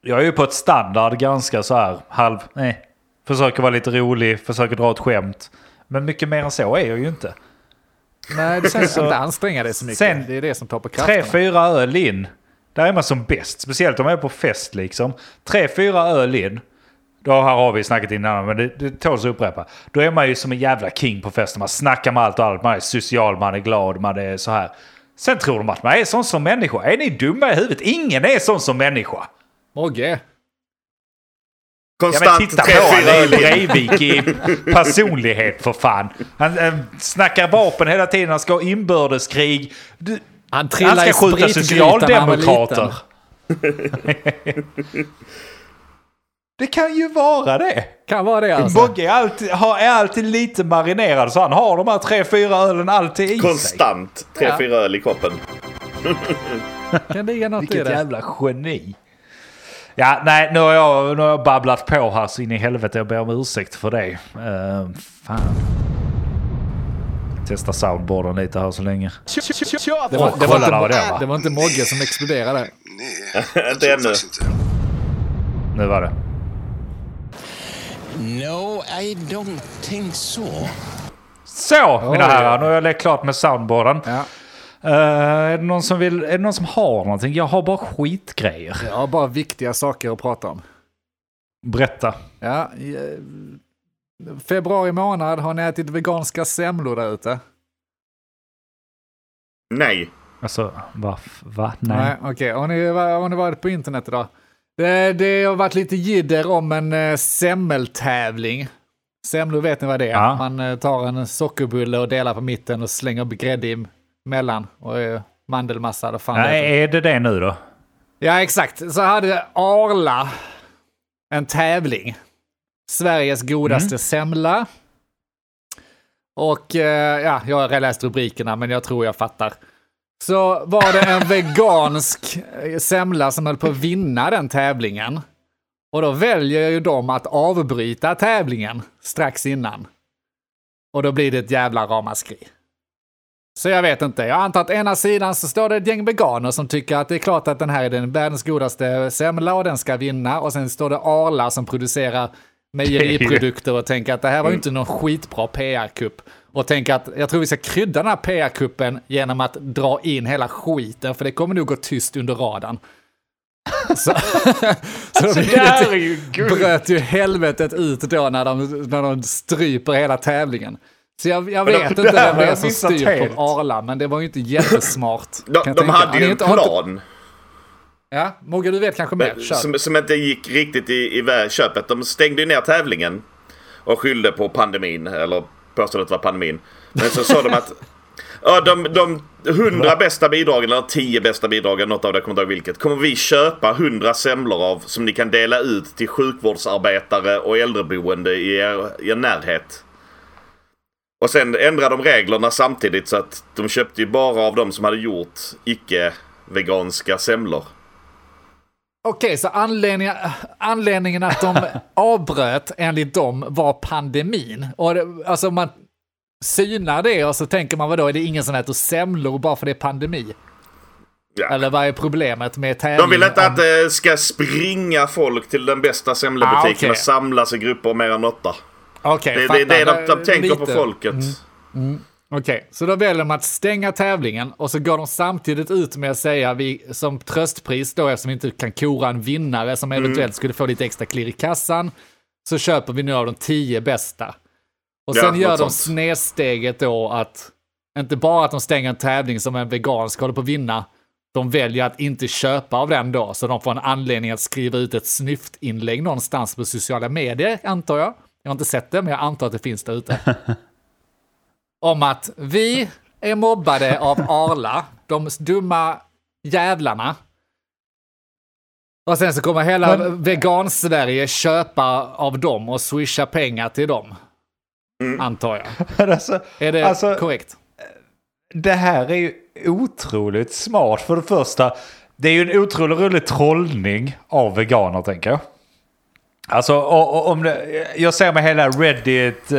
A: Jag är ju på ett standard ganska så här halv... Nej. Försöker vara lite rolig, försöker dra ett skämt. Men mycket mer än så är jag ju inte.
B: Nej, det känns
A: Så-
B: inte anstränga dig så mycket.
A: Sen-
B: det är det som tar på
A: Tre,
B: krafterna.
A: fyra öl in. Där är man som bäst. Speciellt om man är på fest liksom. Tre, fyra öl in. Då här har vi snackat innan, men det, det tåls att upprepa. Då är man ju som en jävla king på festen. Man snackar med allt och allt. Man är social, man är glad, man är så här. Sen tror de att man är sån som människa. Är ni dumma i huvudet? Ingen är sån som människa.
B: Mogge.
A: Ja, men
C: Konstant
A: titta
C: tre,
A: på honom, det är
C: in.
A: Breivik i personlighet för fan. Han äh, snackar vapen hela tiden, han ska ha inbördeskrig. Du,
B: Han
A: han ska
B: i
A: skjuta socialdemokrater. Det kan ju vara det.
B: Kan vara det alltså.
A: Bogge är alltid, har- är alltid lite marinerad så han har de här tre, fyra ölen alltid i sig.
C: Konstant tre,
B: Ja.
C: fyra öl i kroppen.
B: Kan ligga något i
A: Vilket
B: det.
A: jävla geni. Ja, nej, nu har, jag, nu har jag babblat på här så in i helvete. Jag ber om ursäkt för det. Uh, fan. Testa soundboarden lite här så länge.
B: Det var, det, var
A: Kolla där var det,
B: inte,
A: va?
B: det var inte Mogge som exploderade.
D: Nej,
C: Inte ännu.
D: inte.
A: Nu var det.
E: No, I don't think so.
A: Så, mina herrar. Nu har jag lekt klart med soundboarden.
B: Ja.
A: Eh, är, det någon som vill, är det någon som har någonting? Jag har bara skitgrejer.
B: Jag har bara viktiga saker att prata om.
A: Berätta.
B: Ja, i, eh, februari månad har ni ätit veganska semlor där ute?
C: Nej.
A: Alltså, va? va? Nej.
B: Nej, okej. Har, ni, har ni varit på internet idag? Det, det har varit lite jidder om en eh, semmeltävling. Semlor vet ni vad det är?
A: Ja.
B: Man tar en sockerbulle och delar på mitten och slänger grädde emellan. Och eh, mandelmassa. Då fan.
A: Nej, är det det nu då?
B: Ja, exakt. Så hade Arla en tävling. Sveriges godaste semla. Och eh, ja, jag har läst rubrikerna, men jag tror jag fattar. Så var det en vegansk eh, semla som höll på att vinna den tävlingen. Och då väljer ju de att avbryta tävlingen strax innan. Och då blir det ett jävla ramaskri. Så jag vet inte. Jag antar att ena sidan så står det ett gäng veganer som tycker att det är klart att den här är den världens godaste semla och den ska vinna. Och sen står det Arla som producerar mejeriprodukter och tänker att det här var ju inte någon skitbra PR-kupp. Och tänker att jag tror vi ska krydda den här PR-kuppen genom att dra in hela skiten, för det kommer nog gå tyst under radarn. Så, så blir
A: det här är ju
B: bröt ju helvetet ut då när de, när de stryper hela tävlingen. Så jag, jag vet inte
A: det här
B: vem det är som styr
A: helt.
B: på Arla, men det var ju inte jättesmart.
C: De, de
B: tänka.
C: hade ju en
B: inte- har inte-
C: plan
B: Ja, Mogge du vet kanske mer.
C: Som, som inte gick riktigt i, i köpet. De stängde ju ner tävlingen och skyllde på pandemin, eller påstod att det var pandemin. Men så sa de att ja, de, de 100 bästa bidragen, eller 10 bästa bidragen, något av det, jag kommer inte ihåg vilket, kommer vi köpa 100 semlor av som ni kan dela ut till sjukvårdsarbetare och äldreboende i er, i er närhet. Och sen ändrade de reglerna samtidigt så att de köpte ju bara av de som hade gjort icke-veganska semlor.
B: Okej, så anledningen, anledningen att de avbröt enligt dem var pandemin. Och det, alltså man synar det och så tänker man vadå, är det ingen som äter semlor bara för det är pandemi?
C: Ja.
B: Eller vad är problemet med tävling?
C: De vill inte
B: om-
C: att det ska springa folk till den bästa semlebutiken
B: Ah, okej.
C: och samlas i grupper mer än åtta.
B: Okej,
C: Det är
B: fattar.
C: det, det de, de tänker på
B: Lite.
C: folket.
B: Okej, så då väljer de att stänga tävlingen och så går de samtidigt ut med att säga vi, som tröstpris då eftersom vi inte kan kora en vinnare som
C: Mm.
B: eventuellt skulle få lite extra klirr i kassan så köper vi nu av de tio bästa. Och
C: Ja,
B: sen gör
C: något
B: de snedsteget då att inte bara att de stänger en tävling som en vegansk håller på att vinna, de väljer att inte köpa av den då, så de får en anledning att skriva ut ett snyftinlägg någonstans på sociala medier, antar jag. Jag har inte sett det, men jag antar att det finns där ute om att vi är mobbade av Arla, de dumma jävlarna. Och sen så kommer hela vegan-Sverige köpa av dem och swisha pengar till dem. Antar jag.
A: Men alltså,
B: Är det
A: Alltså-
B: korrekt?
A: det här är ju otroligt smart. För det första, det är ju en otroligt rolig trollning av veganer tänker jag. Alltså och, och, om det, jag ser med hela Reddit, eh,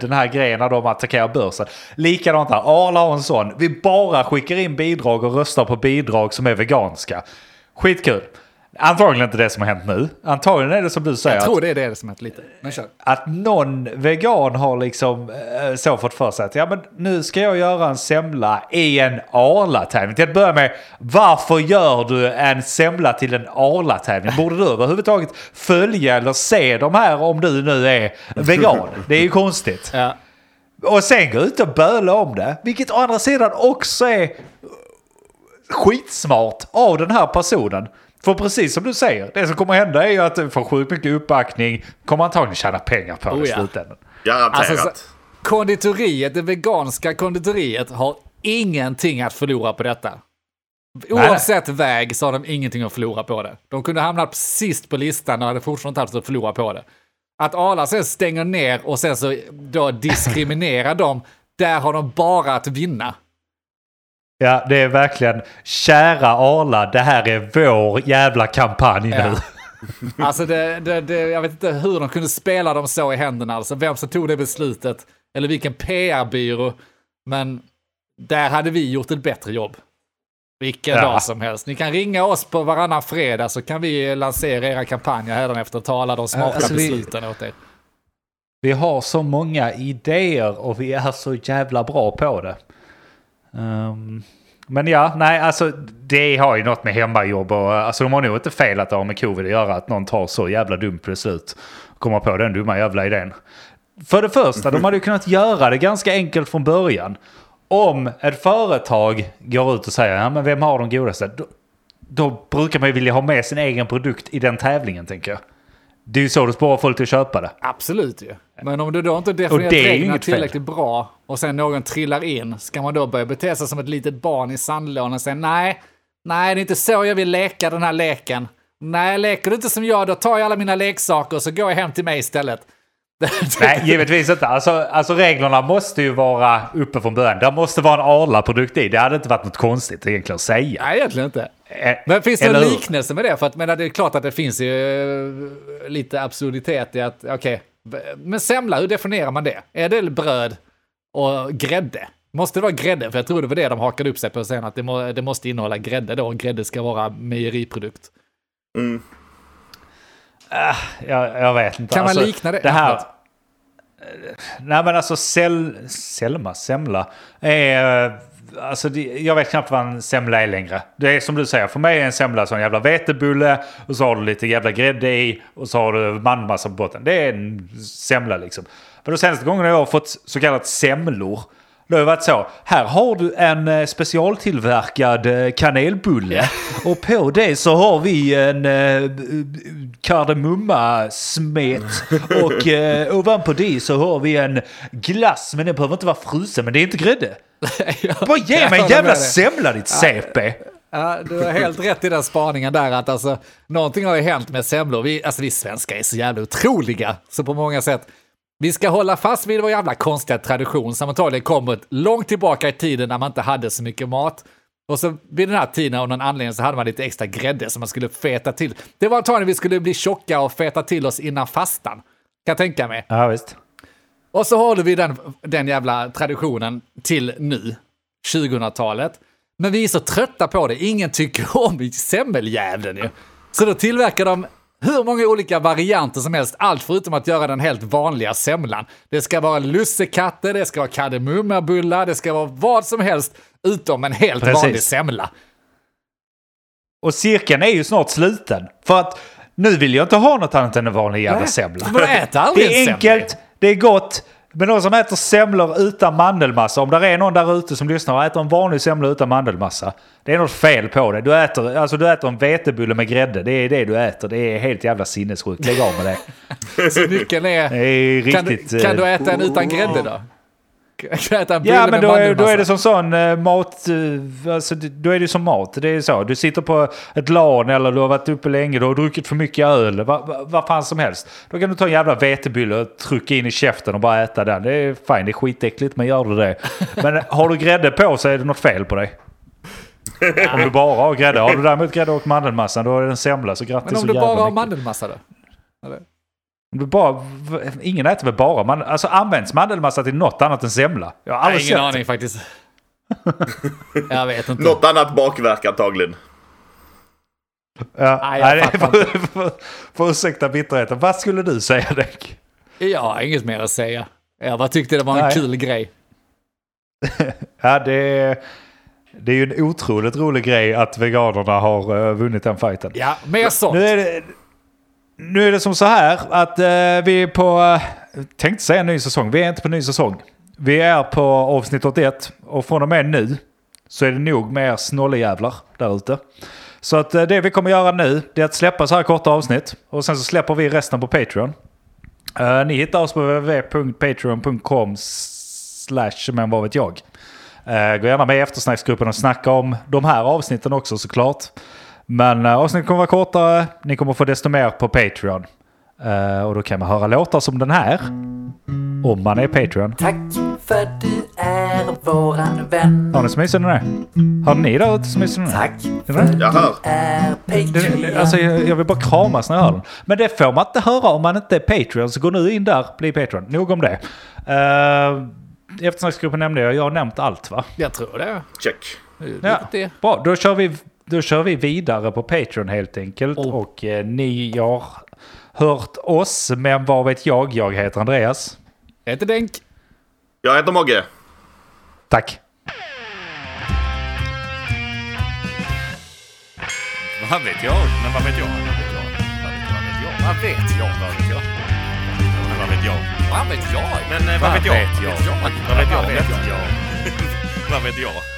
A: den här grejen när de attackerar börsen. Likadant här, Arla har en sån. Vi bara skickar in bidrag och röstar på bidrag som är veganska. Skitkul. Antagligen inte det som har hänt nu. Antagligen är det som du säger.
B: Jag
A: att-
B: tror det är det som är lite. Men kör.
A: att någon vegan har liksom eh, så fått för sig att ja, men nu ska jag göra en semla i en Arla-tävling. Till att börja med, varför gör du en semla till en Arla-tävling? Borde du överhuvudtaget följa eller se de här om du nu är vegan? Det är ju konstigt.
B: Ja.
A: Och sen gå ut och böla om det, vilket å andra sidan också är skitsmart av den här personen. För precis som du säger, det som kommer hända är ju att du får sjukt mycket uppbackning, kommer antagligen tjäna pengar på det
B: Oh
A: i
B: ja.
A: slutändan.
C: Garanterat.
B: Alltså, så, konditoriet, det veganska konditoriet har ingenting att förlora på detta.
A: nej.
B: Oavsett väg så har de ingenting att förlora på det. De kunde hamna sist på listan och hade fortfarande inte haft att förlora på det. Att Arla sen stänger ner och sen så då diskriminerar dem, där har de bara att vinna.
A: Ja, det är verkligen kära Arla, det här är vår jävla kampanj nu.
B: Ja. Alltså det, det, det, jag vet inte hur de kunde spela dem så i händerna, alltså vem som tog det beslutet, eller vilken PR-byrå, men där hade vi gjort ett bättre jobb. Vilken
A: Ja.
B: dag som helst. Ni kan ringa oss på varannan fredag så kan vi lansera era kampanjer hädanefter och ta alla de smarta
A: alltså vi-
B: besluten åt er.
A: Vi har så många idéer och vi är så jävla bra på det. Um, men ja, nej, alltså det har ju något med hemmajobb och alltså de har nog inte fel att det har med covid att göra att någon tar så jävla dumt beslut. Kommer på den dumma jävla idén. För det första, de hade ju kunnat göra det ganska enkelt från början. Om ett företag går ut och säger, ja men vem har de godaste? Då, då brukar man ju vilja ha med sin egen produkt i den tävlingen tänker jag. Det är ju så du spårar folk till att köpa det.
B: Absolut ju. Men om du då inte
A: ju
B: reglerna
A: inget fel.
B: tillräckligt bra och sen någon trillar in, ska man då börja bete sig som ett litet barn i sandlådan och säga nej, nej det är inte så jag vill leka den här leken. Nej, leker du inte som jag, då tar jag alla mina leksaker och så går jag hem till mig istället.
A: Nej, givetvis inte. Alltså, alltså reglerna måste ju vara uppe från början. Det måste vara en Arla-produkt i. Det hade inte varit något konstigt egentligen att säga.
B: Nej, egentligen inte.
A: Eh,
B: Men finns det
A: hur?
B: liknelse med det? För att men det är klart att det finns ju eh, lite absurditet i att, okej, men semla, hur definierar man det? Är det bröd och grädde? Måste det vara grädde? För jag tror det var det de hakade upp sig på sen, att det, må, det måste innehålla grädde då, och grädde ska vara mejeriprodukt.
C: Mm.
A: Jag, jag vet inte.
B: Kan man
A: Alltså,
B: likna det?
A: Det här... Nej men alltså sel, Selma, semla. Är, alltså det, jag vet knappt vad en semla är längre. Det är som du säger, för mig är en semla som en jävla vetebulle och så har du lite jävla grädde i och så har du mandelmassa på botten. Det är en semla liksom. För de senaste gångerna jag har fått så kallat semlor det har ju varit så. Här har du en eh, specialtillverkad eh, kanelbulle. Och på det så har vi en eh, kardemummasmet. Och eh, ovanpå det så har vi en glass. Men den behöver inte vara frusen. Men det är inte grädde. Bara ge mig en jävla semla ditt CP.
B: Ja, du har helt rätt i den spaningen där att alltså, någonting har ju hänt med semlor. Vi, alltså vi svenskar är så jävla otroliga, så på många sätt. Vi ska hålla fast vid vår jävla konstiga tradition som antagligen kommer långt tillbaka i tiden när man inte hade så mycket mat. Och så vid den här tiden av någon anledning så hade man lite extra grädde som man skulle feta till. Det var antagligen vi skulle bli tjocka och feta till oss innan fastan. Kan jag tänka mig.
A: Ja, visst.
B: Och så håller vi den, den jävla traditionen till nu, 2000-talet. Men vi är så trötta på det, ingen tycker om semmeljäveln ju. Så då tillverkar de hur många olika varianter som helst, allt förutom att göra den helt vanliga semlan. Det ska vara lussekatter, det ska vara kardemummabullar, det ska vara vad som helst utom en helt Precis. vanlig semla.
A: Och cirkeln är ju snart sluten. För att nu vill jag inte ha något annat än en vanlig jävla semla. Det är enkelt, det är gott, men de som äter semlor utan mandelmassa, om det är någon där ute som lyssnar och äter en vanlig semla utan mandelmassa. Det är något fel på det. Du äter, alltså du äter en vetebulle med grädde. Det är det du äter. Det är helt jävla sinnessjukt. Lägg av med
B: det. Så nyckeln är...
A: Det är riktigt,
B: kan, kan du äta en utan grädde då?
A: ja, men då är, då är det som sån uh, mat, uh, alltså, då är det som mat. Det är så, du sitter på ett LAN eller du har varit uppe länge, du har druckit för mycket öl, vad va, va fan som helst. Då kan du ta en jävla vetebylle och trycka in i käften och bara äta den. Det är fine, det är skitäckligt, men gör du det. Men har du grädde på så är det något fel på dig. om du bara har grädde. Har du däremot grädde och mandelmassa då är det en semla, så grattis
B: Men om du bara har mandelmassa då? Eller?
A: Bara, ingen äter väl bara man, alltså används mandelmassa till något annat än semla?
B: Jag har aldrig ingen sett. aning faktiskt. jag vet inte.
C: Något annat bakverk antagligen.
A: Ja, nej, jag nej, för, för, för ursäkta bitterheten. Vad skulle du säga Däck?
B: Jag har inget mer att säga. Jag bara tyckte det var en nej. kul grej.
A: ja, det är, det är ju en otroligt rolig grej att veganerna har uh, vunnit den fighten.
B: Ja, mer sånt.
A: Nu är det, nu är det som så här att eh, vi är på, eh, tänkte säga ny säsong, vi är inte på ny säsong. Vi är på avsnitt 81 och från och med nu så är det nog med er snollejävlar där ute. Så att eh, det vi kommer göra nu det är att släppa så här korta avsnitt och sen så släpper vi resten på Patreon. Uh, ni hittar oss på www.patreon.com slash men vad vet jag. Uh, gå gärna med i eftersnacksgruppen och snacka om de här avsnitten också såklart. Men uh, avsnittet kommer vara kortare. Ni kommer få desto mer på Patreon. Uh, och då kan man höra låtar som den här. Om man är Patreon.
D: Tack för du är våran vän.
A: Har ni som myser den här? Har ni där ute som myser den
D: här? Tack för du är Patreon.
A: Alltså jag, jag vill bara kramas när jag hör den. Men det får man inte höra om man inte är Patreon. Så gå nu in där, bli Patreon. Nog om det. Uh, eftersnacksgruppen nämnde jag. Jag har nämnt allt va?
B: Jag tror det.
C: Check.
A: Ja, bra. Då kör vi då kör vi vidare på Patreon helt enkelt. Oh. Och eh, ni har hört oss, men vad vet jag? Jag heter Andreas.
B: Jag heter Denk.
C: Jag heter Mogge.
A: Tack.
C: Vad vet jag? Men vad vet jag? Vad vet jag? Vad vet jag? Vad vet jag? Men vad vet jag? Vad vet jag? Men vad vet jag? Vad vet jag? Vad vet jag? Vad vet jag? Vad vet jag?